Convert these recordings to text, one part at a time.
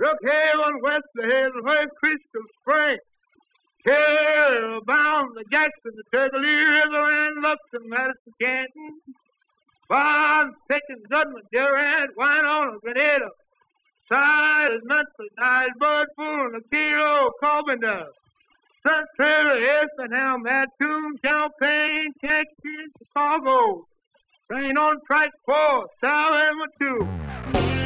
Brookhaven, Westerhaven, West the Hill where Crystal Spring. Here, bound the Jackson, the Turkey River, and Luxon, Madison, Canton. Bond, Pickens, Goodman, Durant, on a Grenada. Side is Memphis, Nice, Bird, Fool, and the Kilo, Carpenter. Sun Trailer, Effingham, Mattoon, Champaign, Texas, Chicago. Train on track four, South two.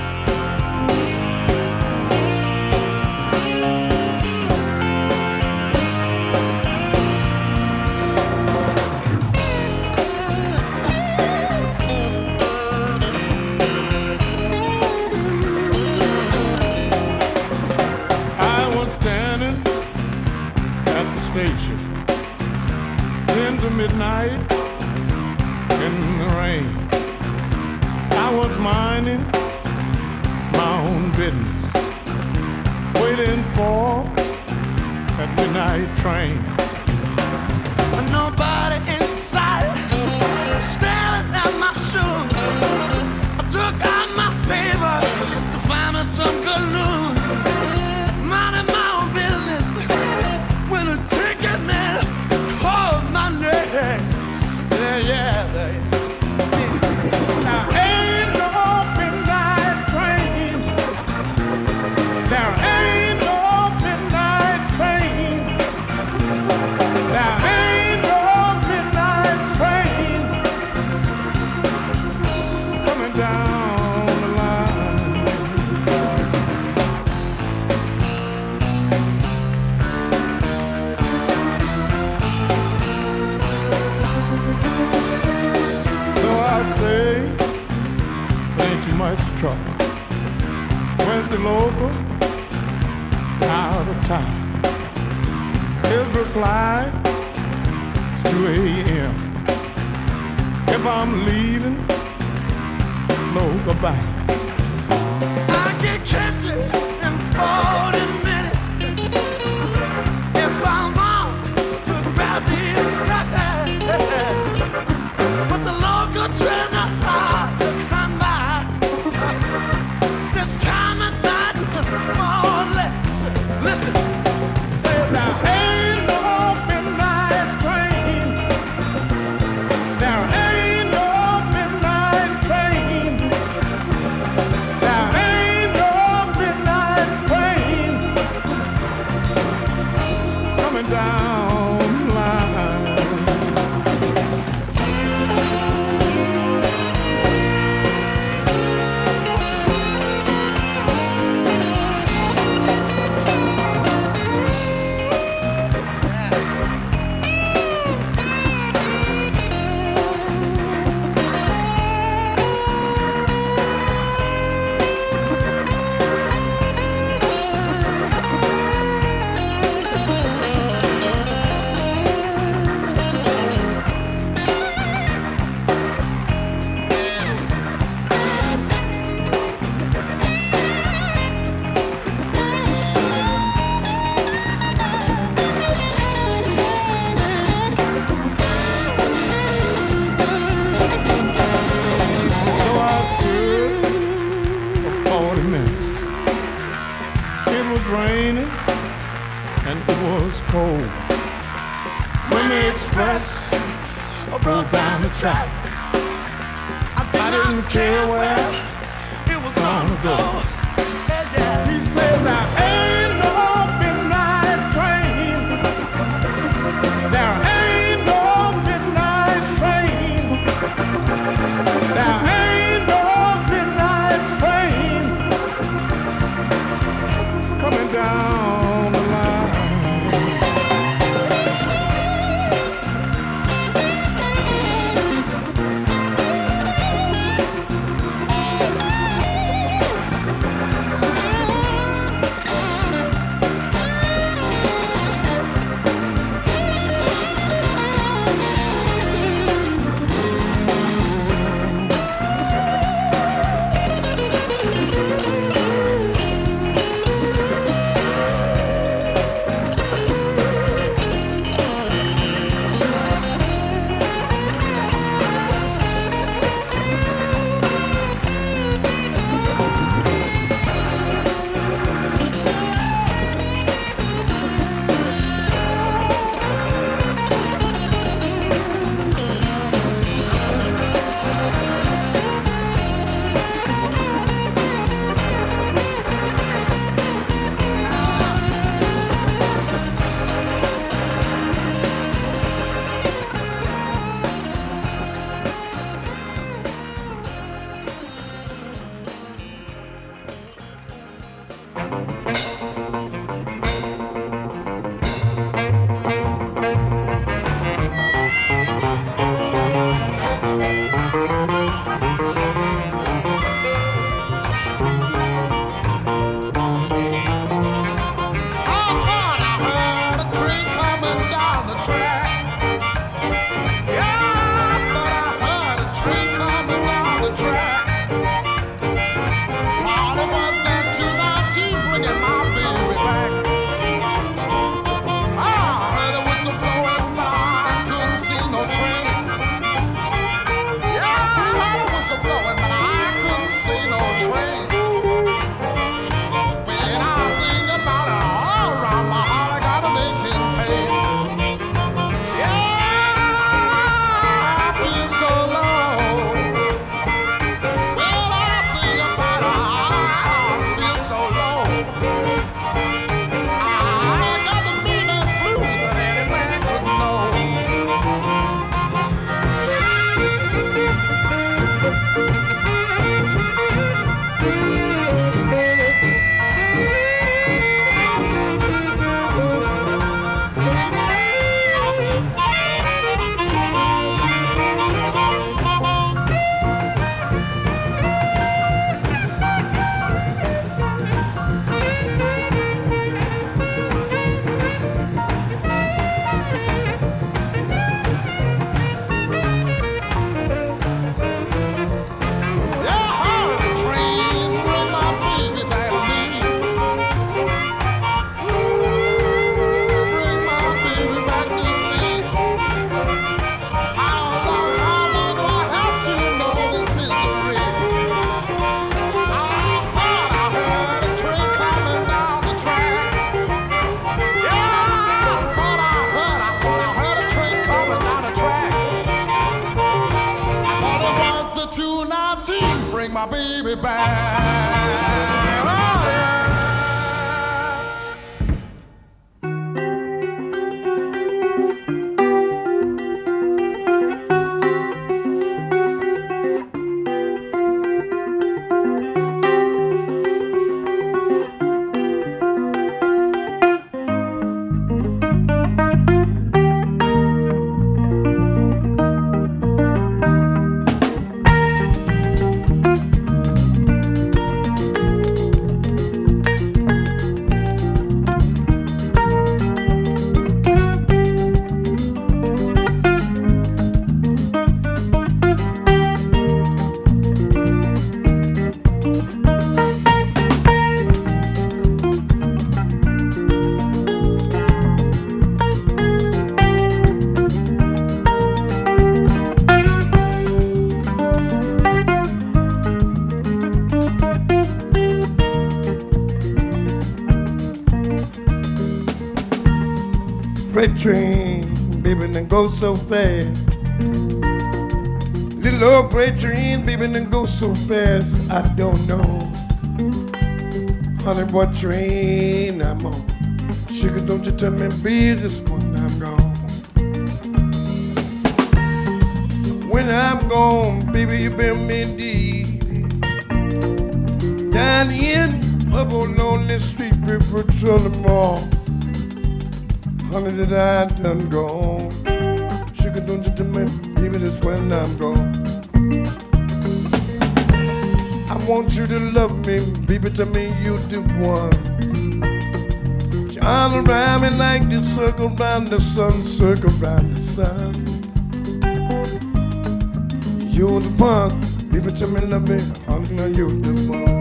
Station. Ten to midnight in the rain. I was minding my own business, waiting for that midnight train. Nobody inside To local, out of town. His reply is 2 a.m. If I'm leaving, no goodbye. I can catch train, baby, then go so fast. Little old freight train, baby, then go so fast. I don't know, honey, what train I'm on. Sugar, don't you tell me business when I'm gone. When I'm gone, baby, you bear me deep. Down in up on lonely street, people trouble more honey, that I done gone. Sugar, don't you tell me, baby, that's when I'm gone. I want you to love me, baby, tell me you the one. Shine around me like the circle round the sun, circle round the sun. You're the one, baby, tell me love me, honey, you're the one.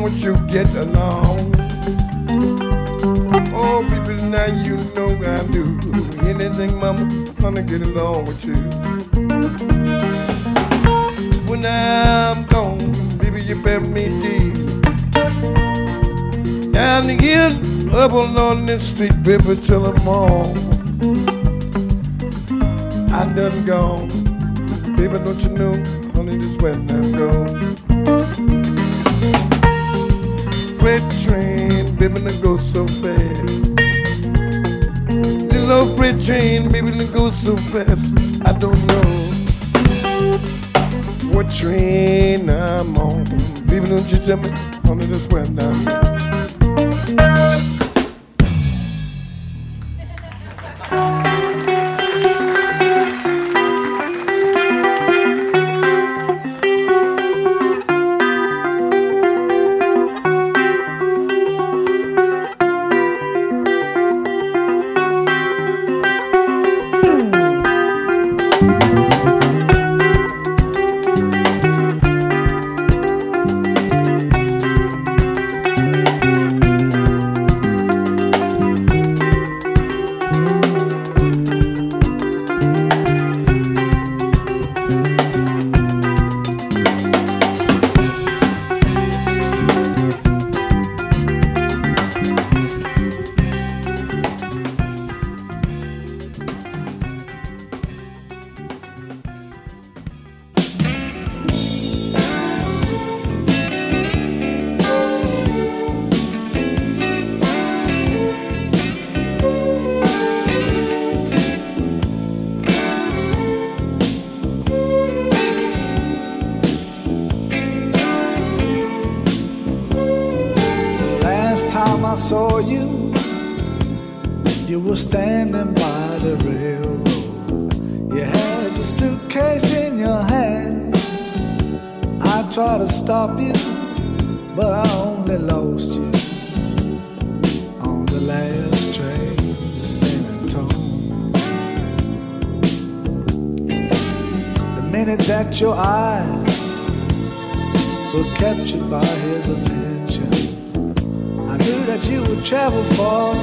Along with you, get along. Oh, baby, now you know I do. Anything, mama, honey, get along with you. When I'm gone, baby, you bear me deep. Down again, up on the street, baby, till I'm on. I done gone. Baby, don't you know, honey, this when I'm gone. Freight train, baby, they go so fast. Little old freight train, baby, they go so fast. I don't know what train I'm on. Baby, don't you tell me, honey, this when I'm you were standing by the railroad. You had your suitcase in your hand, I tried to stop you, but I only lost you on the last train to San Antonio. The minute that your eyes were captured by his attention, I knew that you would travel far,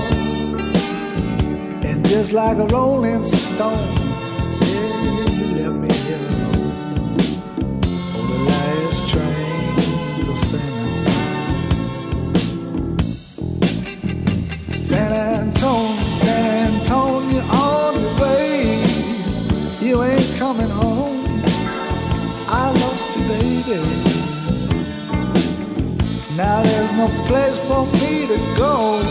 just like a rolling stone, yeah, you left me here on the last train to San Antonio. San Antonio, on way. You ain't coming home. I lost you, baby. Now there's no place for me to go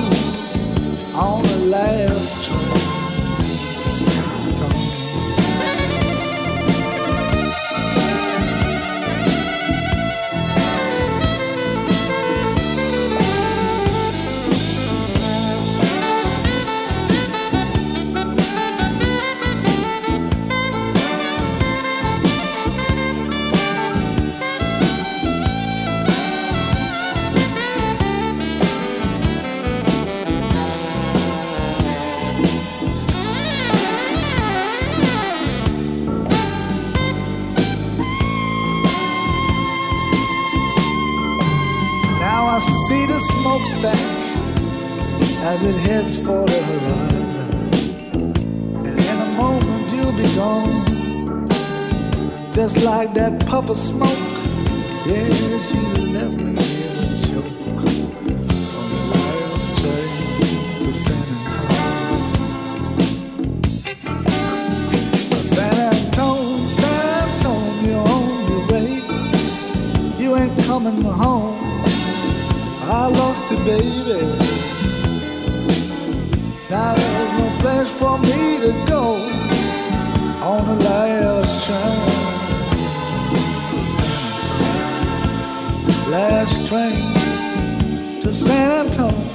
smokestack as it heads for the horizon. And in a moment you'll be gone. Just like that puff of smoke. Yes, you left me here to choke on the last train to San Antonio. San Antonio, San Antonio, on your way. You ain't coming home. I lost you, baby. Now there's no place for me to go on the last train. Last train to San Antonio.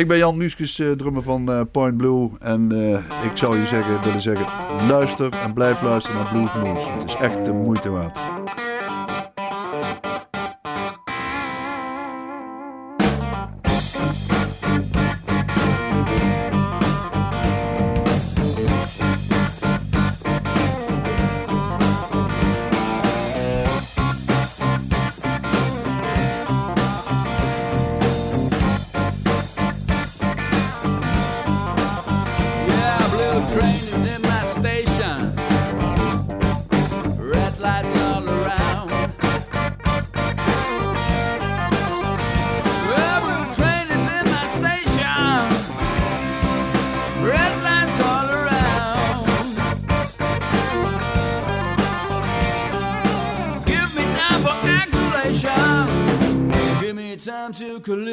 Ik ben Jan Muskus, eh, drummer van eh, Point Blue. En eh, ik zou je zeggen, willen zeggen, luister en blijf luisteren naar Blues Moves. Het is echt de moeite waard. to collude.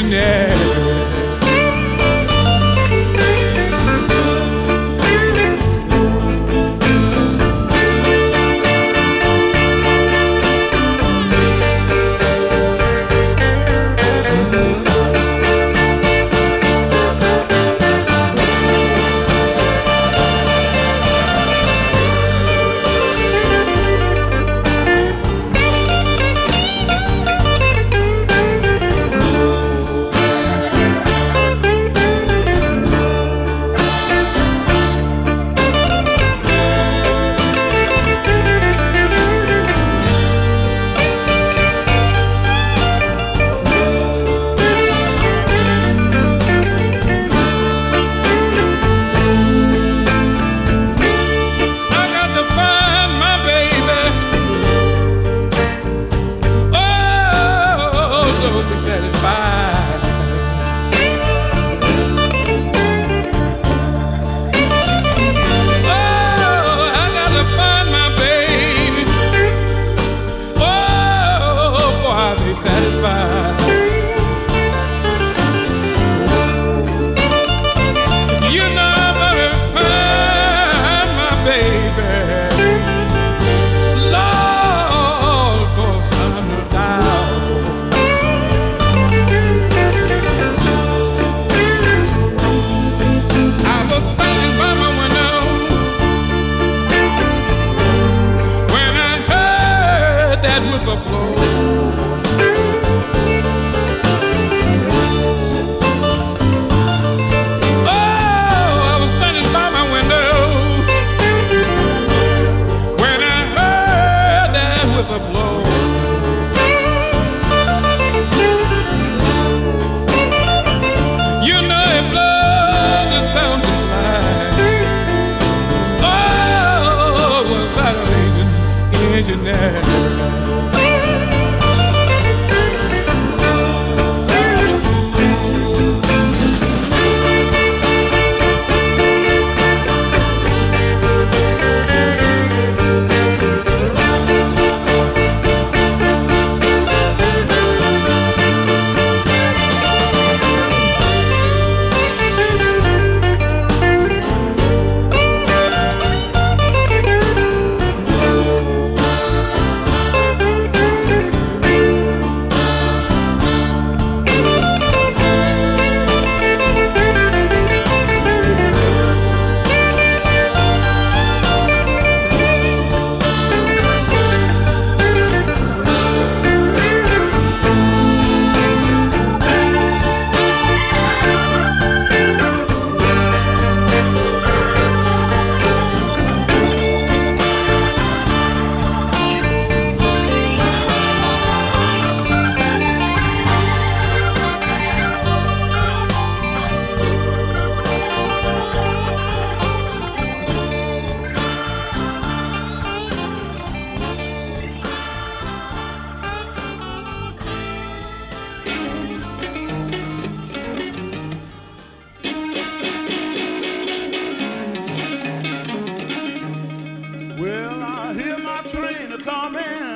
Oh, train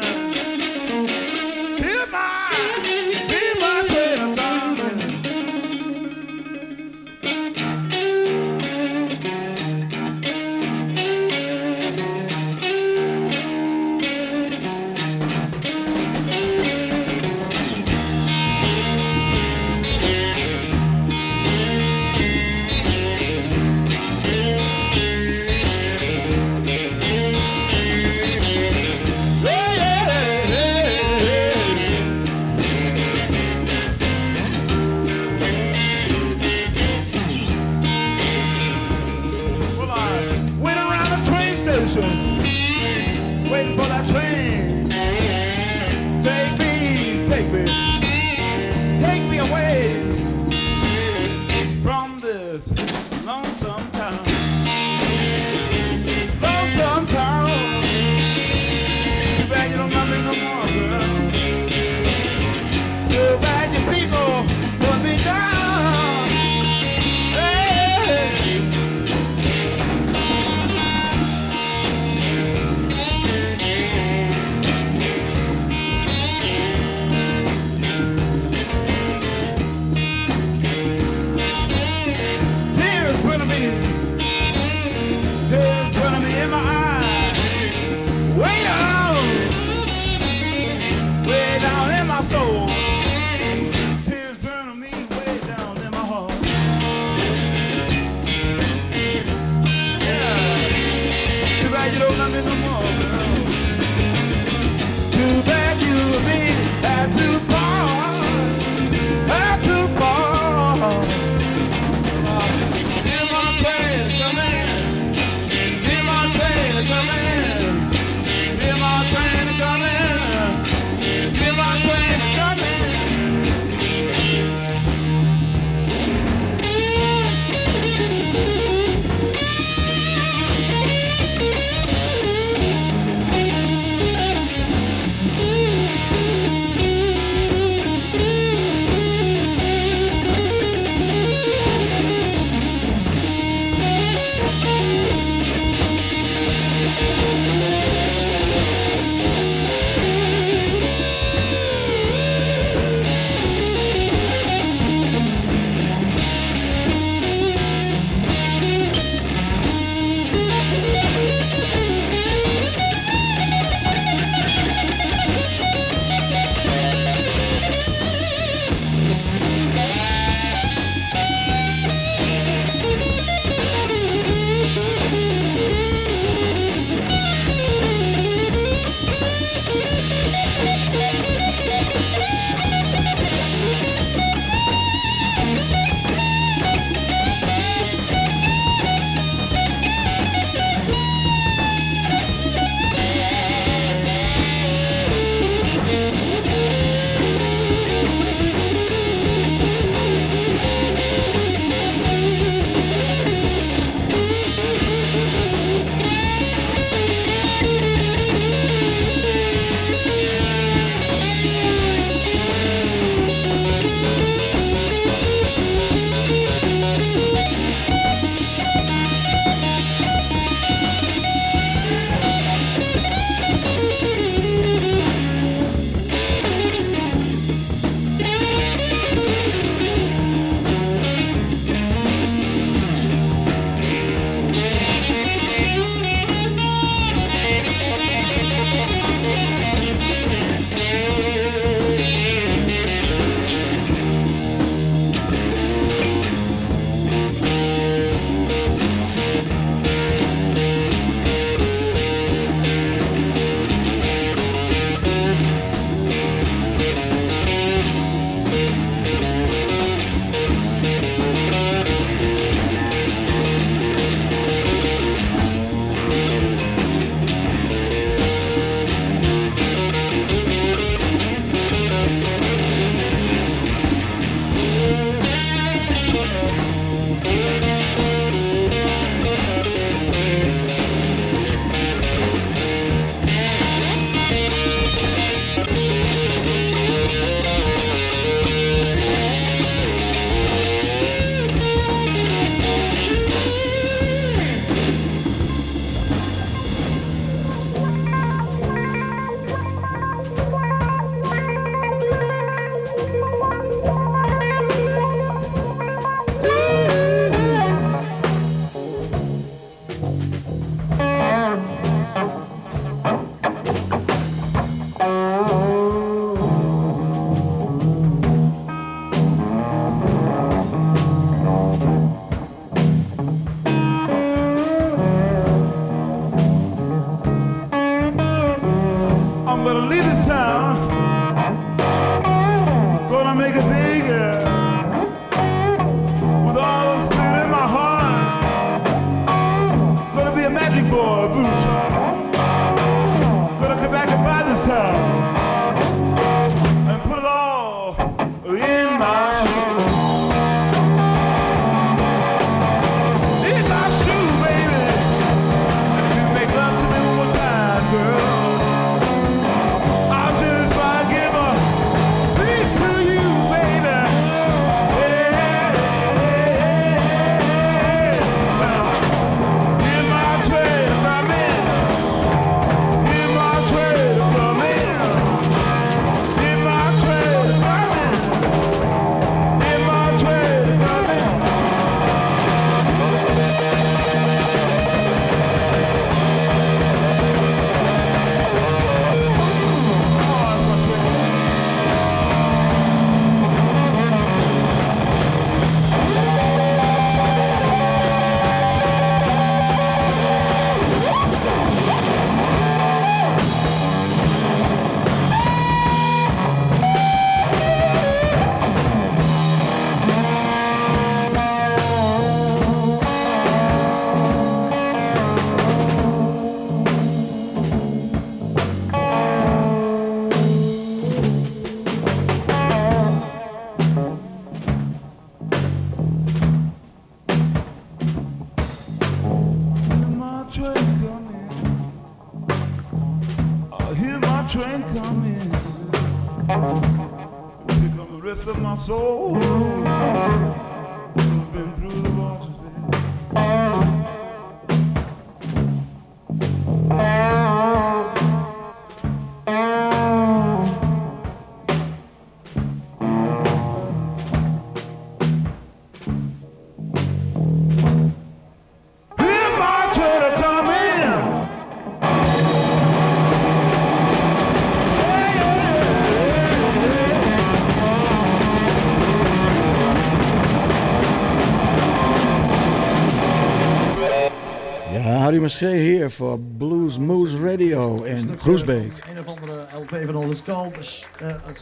Masché hier voor Blues Moose Radio in Groesbeek. Een of andere LP van onze Skull, dus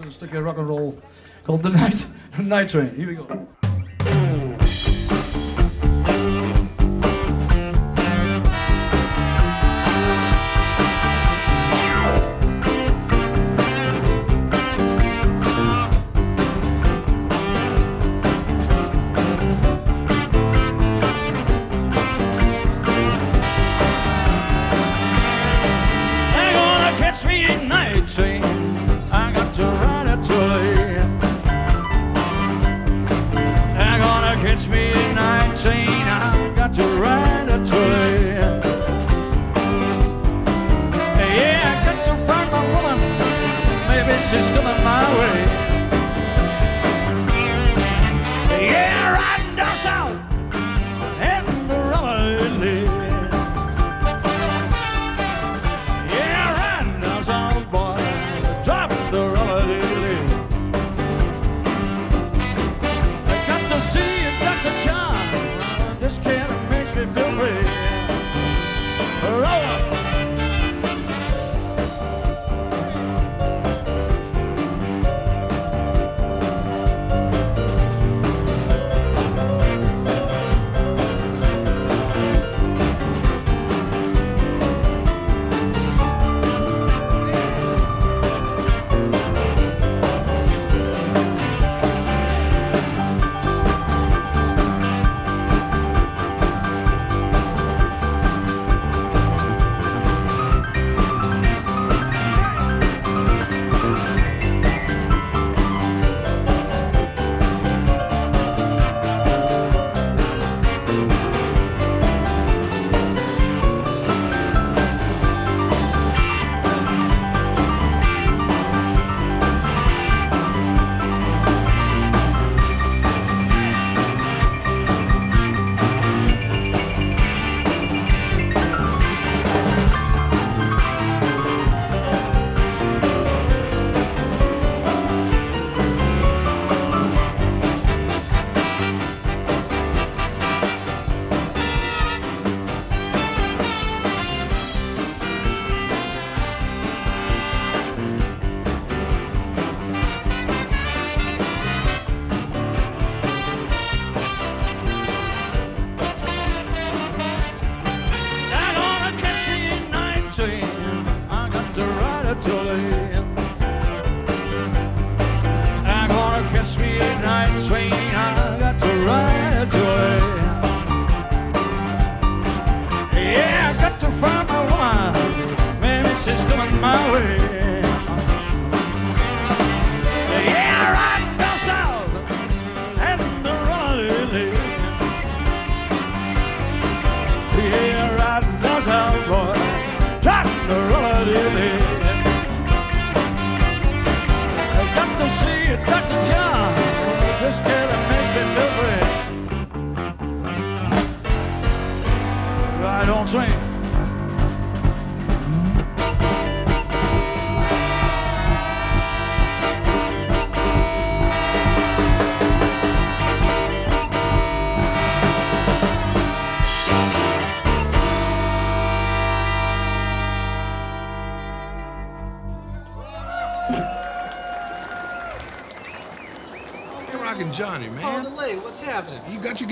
een stukje rock'n'roll called The Night, Night Train. Here we go. system coming my way.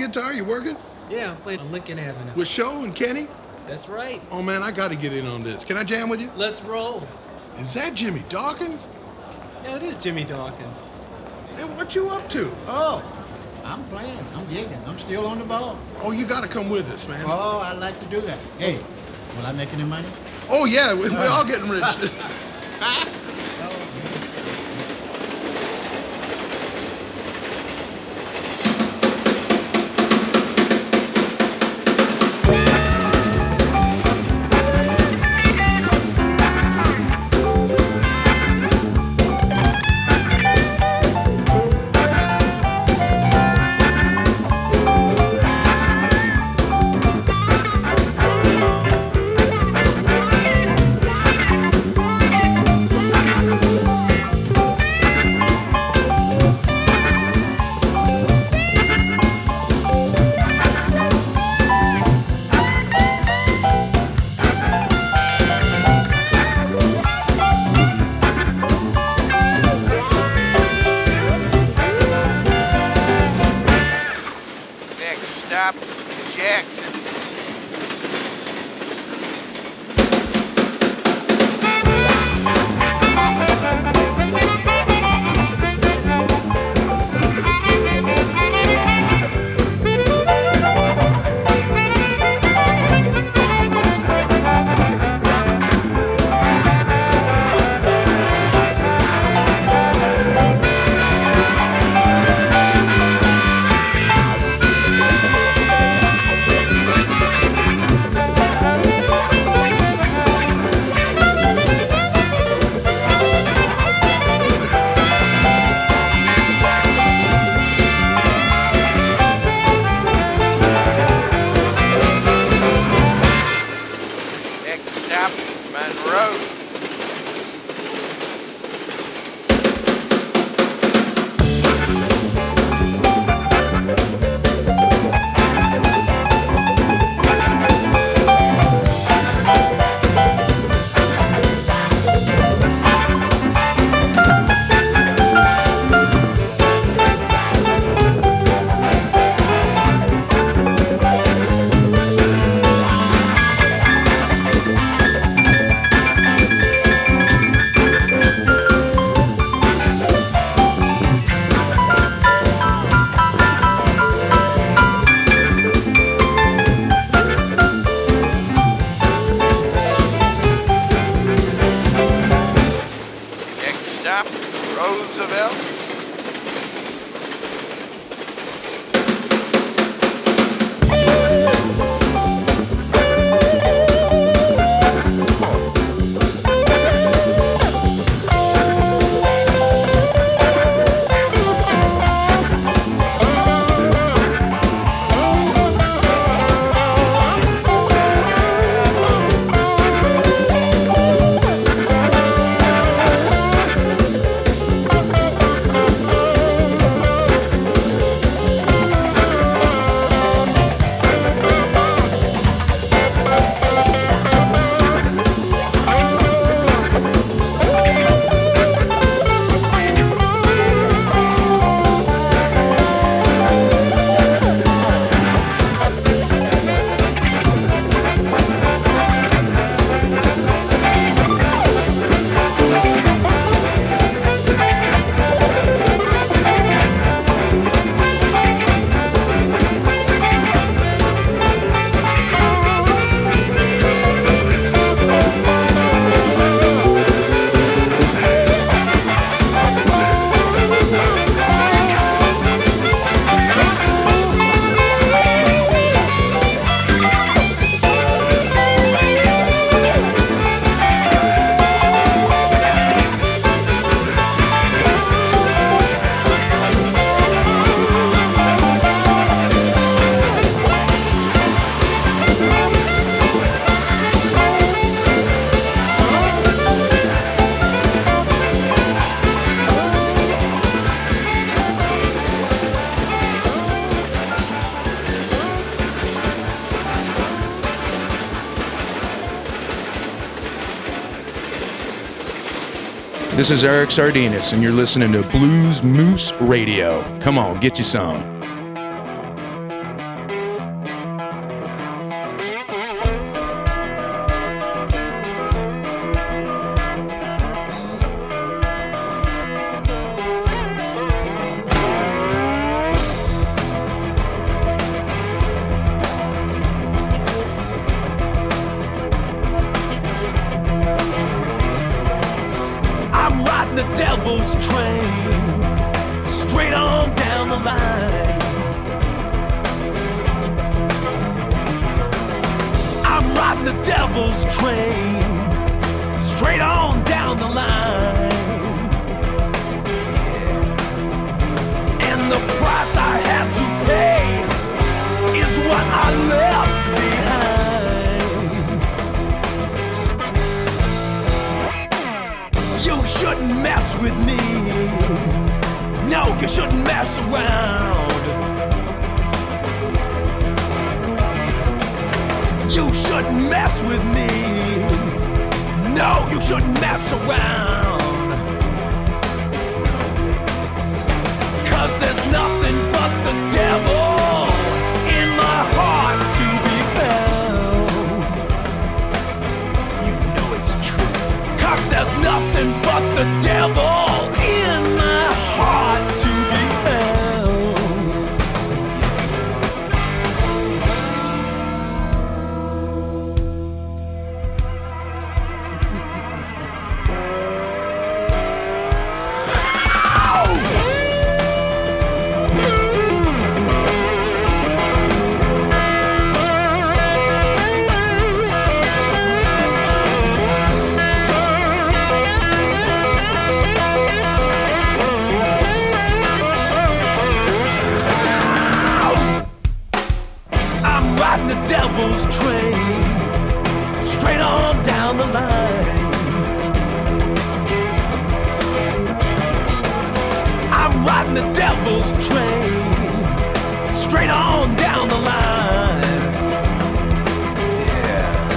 You guitar? You working? Yeah, I'm playing on Lincoln Avenue. With Show and Kenny? That's right. Oh, man, I got to get in on this. Can I jam with you? Let's roll. Is that Jimmy Dawkins? Yeah, it is Jimmy Dawkins. Hey, what you up to? Oh, I'm playing. I'm gigging. I'm still on the ball. Oh, you got to come with us, man. Oh, I'd like to do that. Hey, will I make any money? Oh, yeah, we're all getting rich. This is Eric Sardinas, and you're listening to Blues Moose Radio. Come on, get you some. train straight on down the line. Yeah.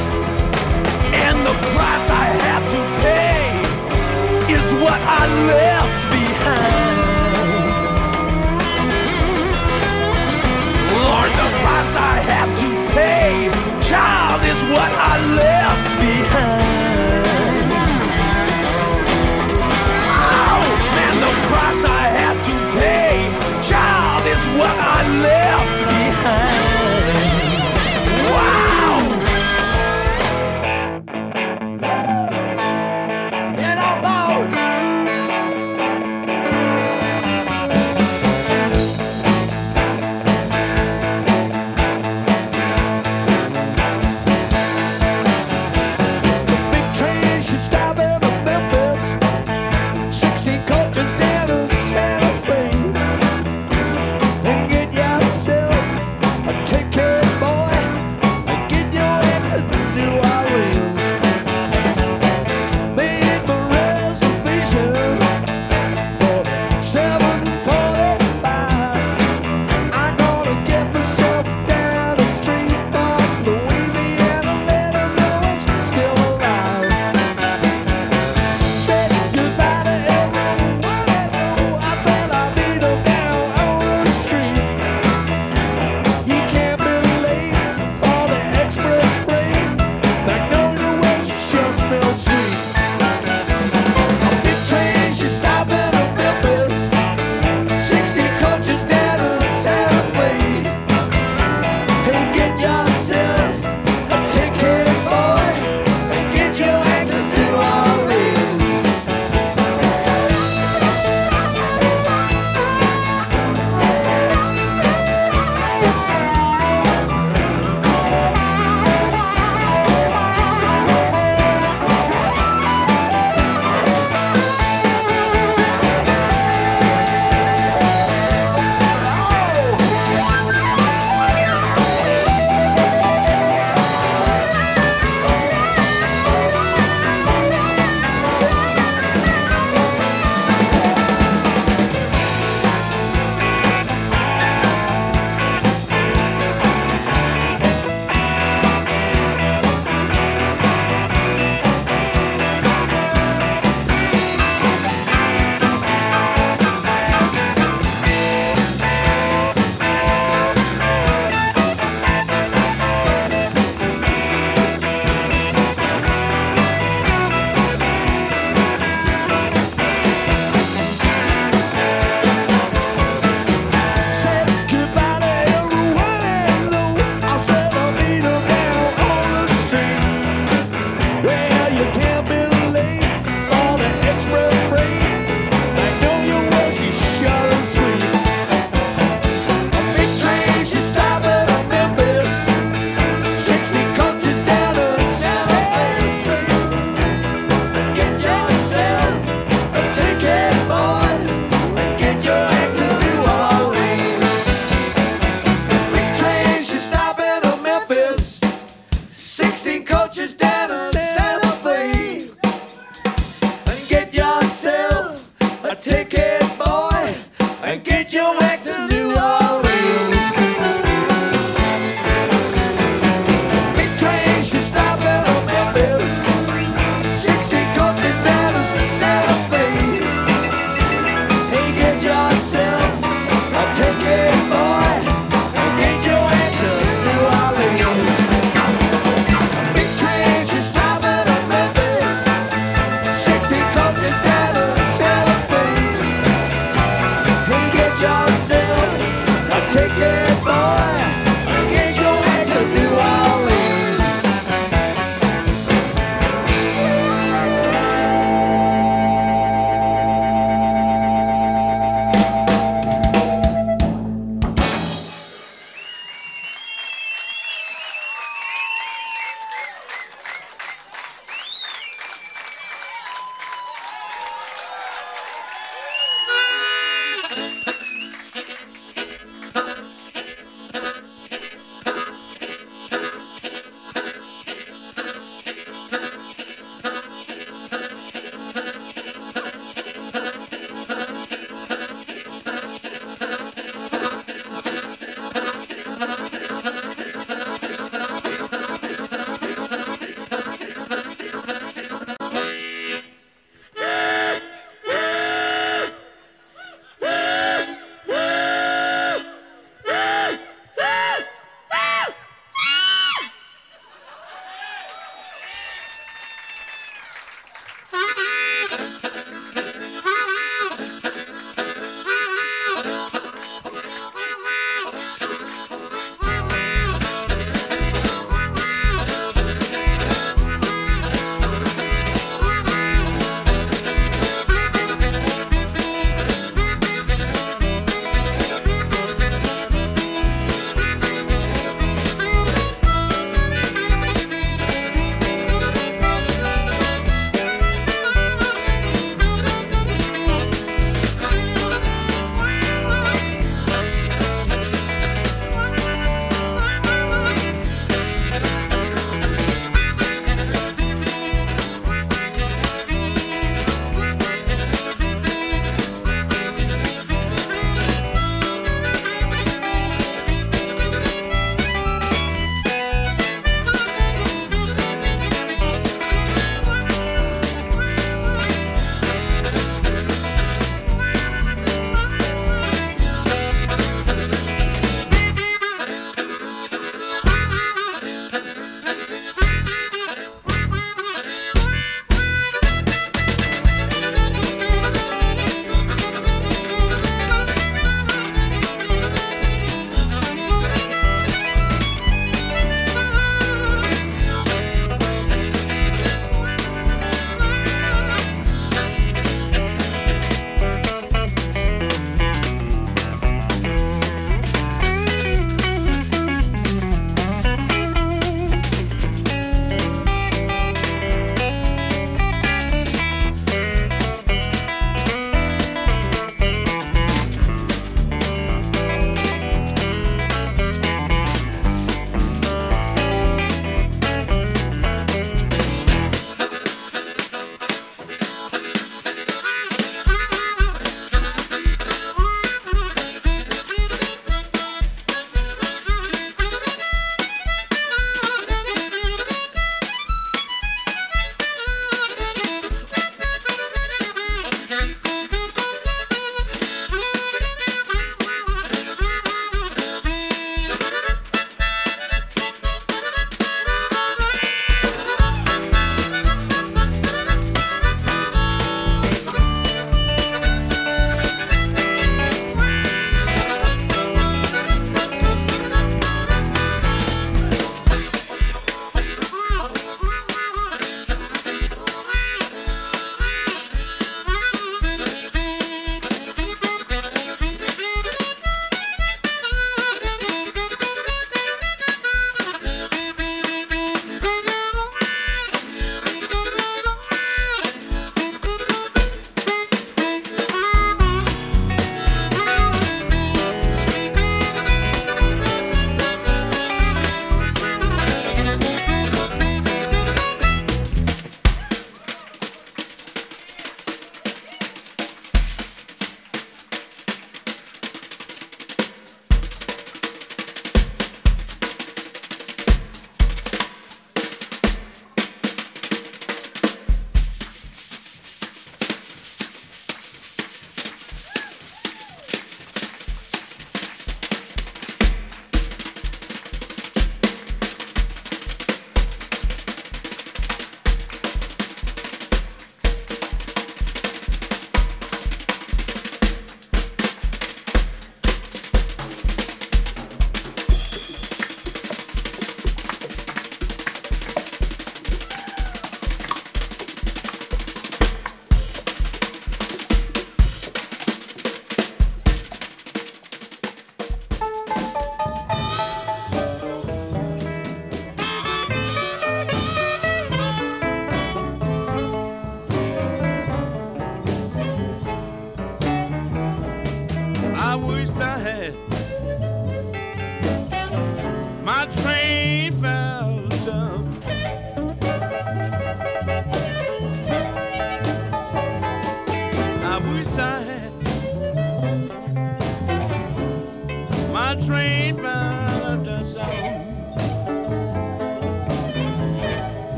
And the price I have to pay is what I live.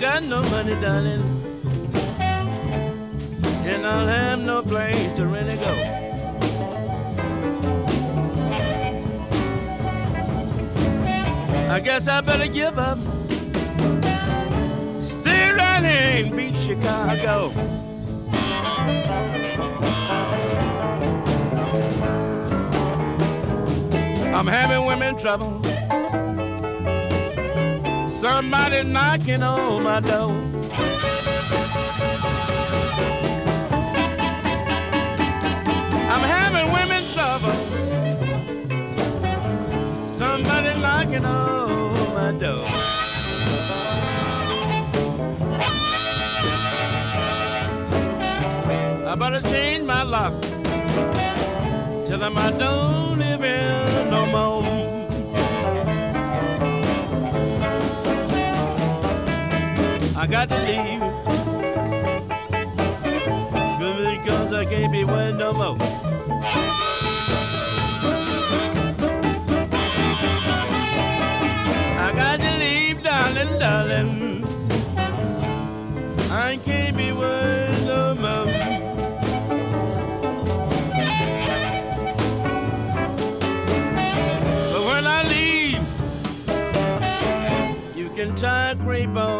Got no money, darling, and I'll have no place to really go. I guess I better give up. Stay right here beat Chicago. I'm having women trouble. Somebody knocking on my door. I'm having women trouble. Somebody knocking on my door. I better change my lock. Tell them I don't live here no more. Got to leave. Good because I can't be waiting no more. I got to leave, darling, darling. I can't be waiting no more. But when I leave, you can tie a crepe on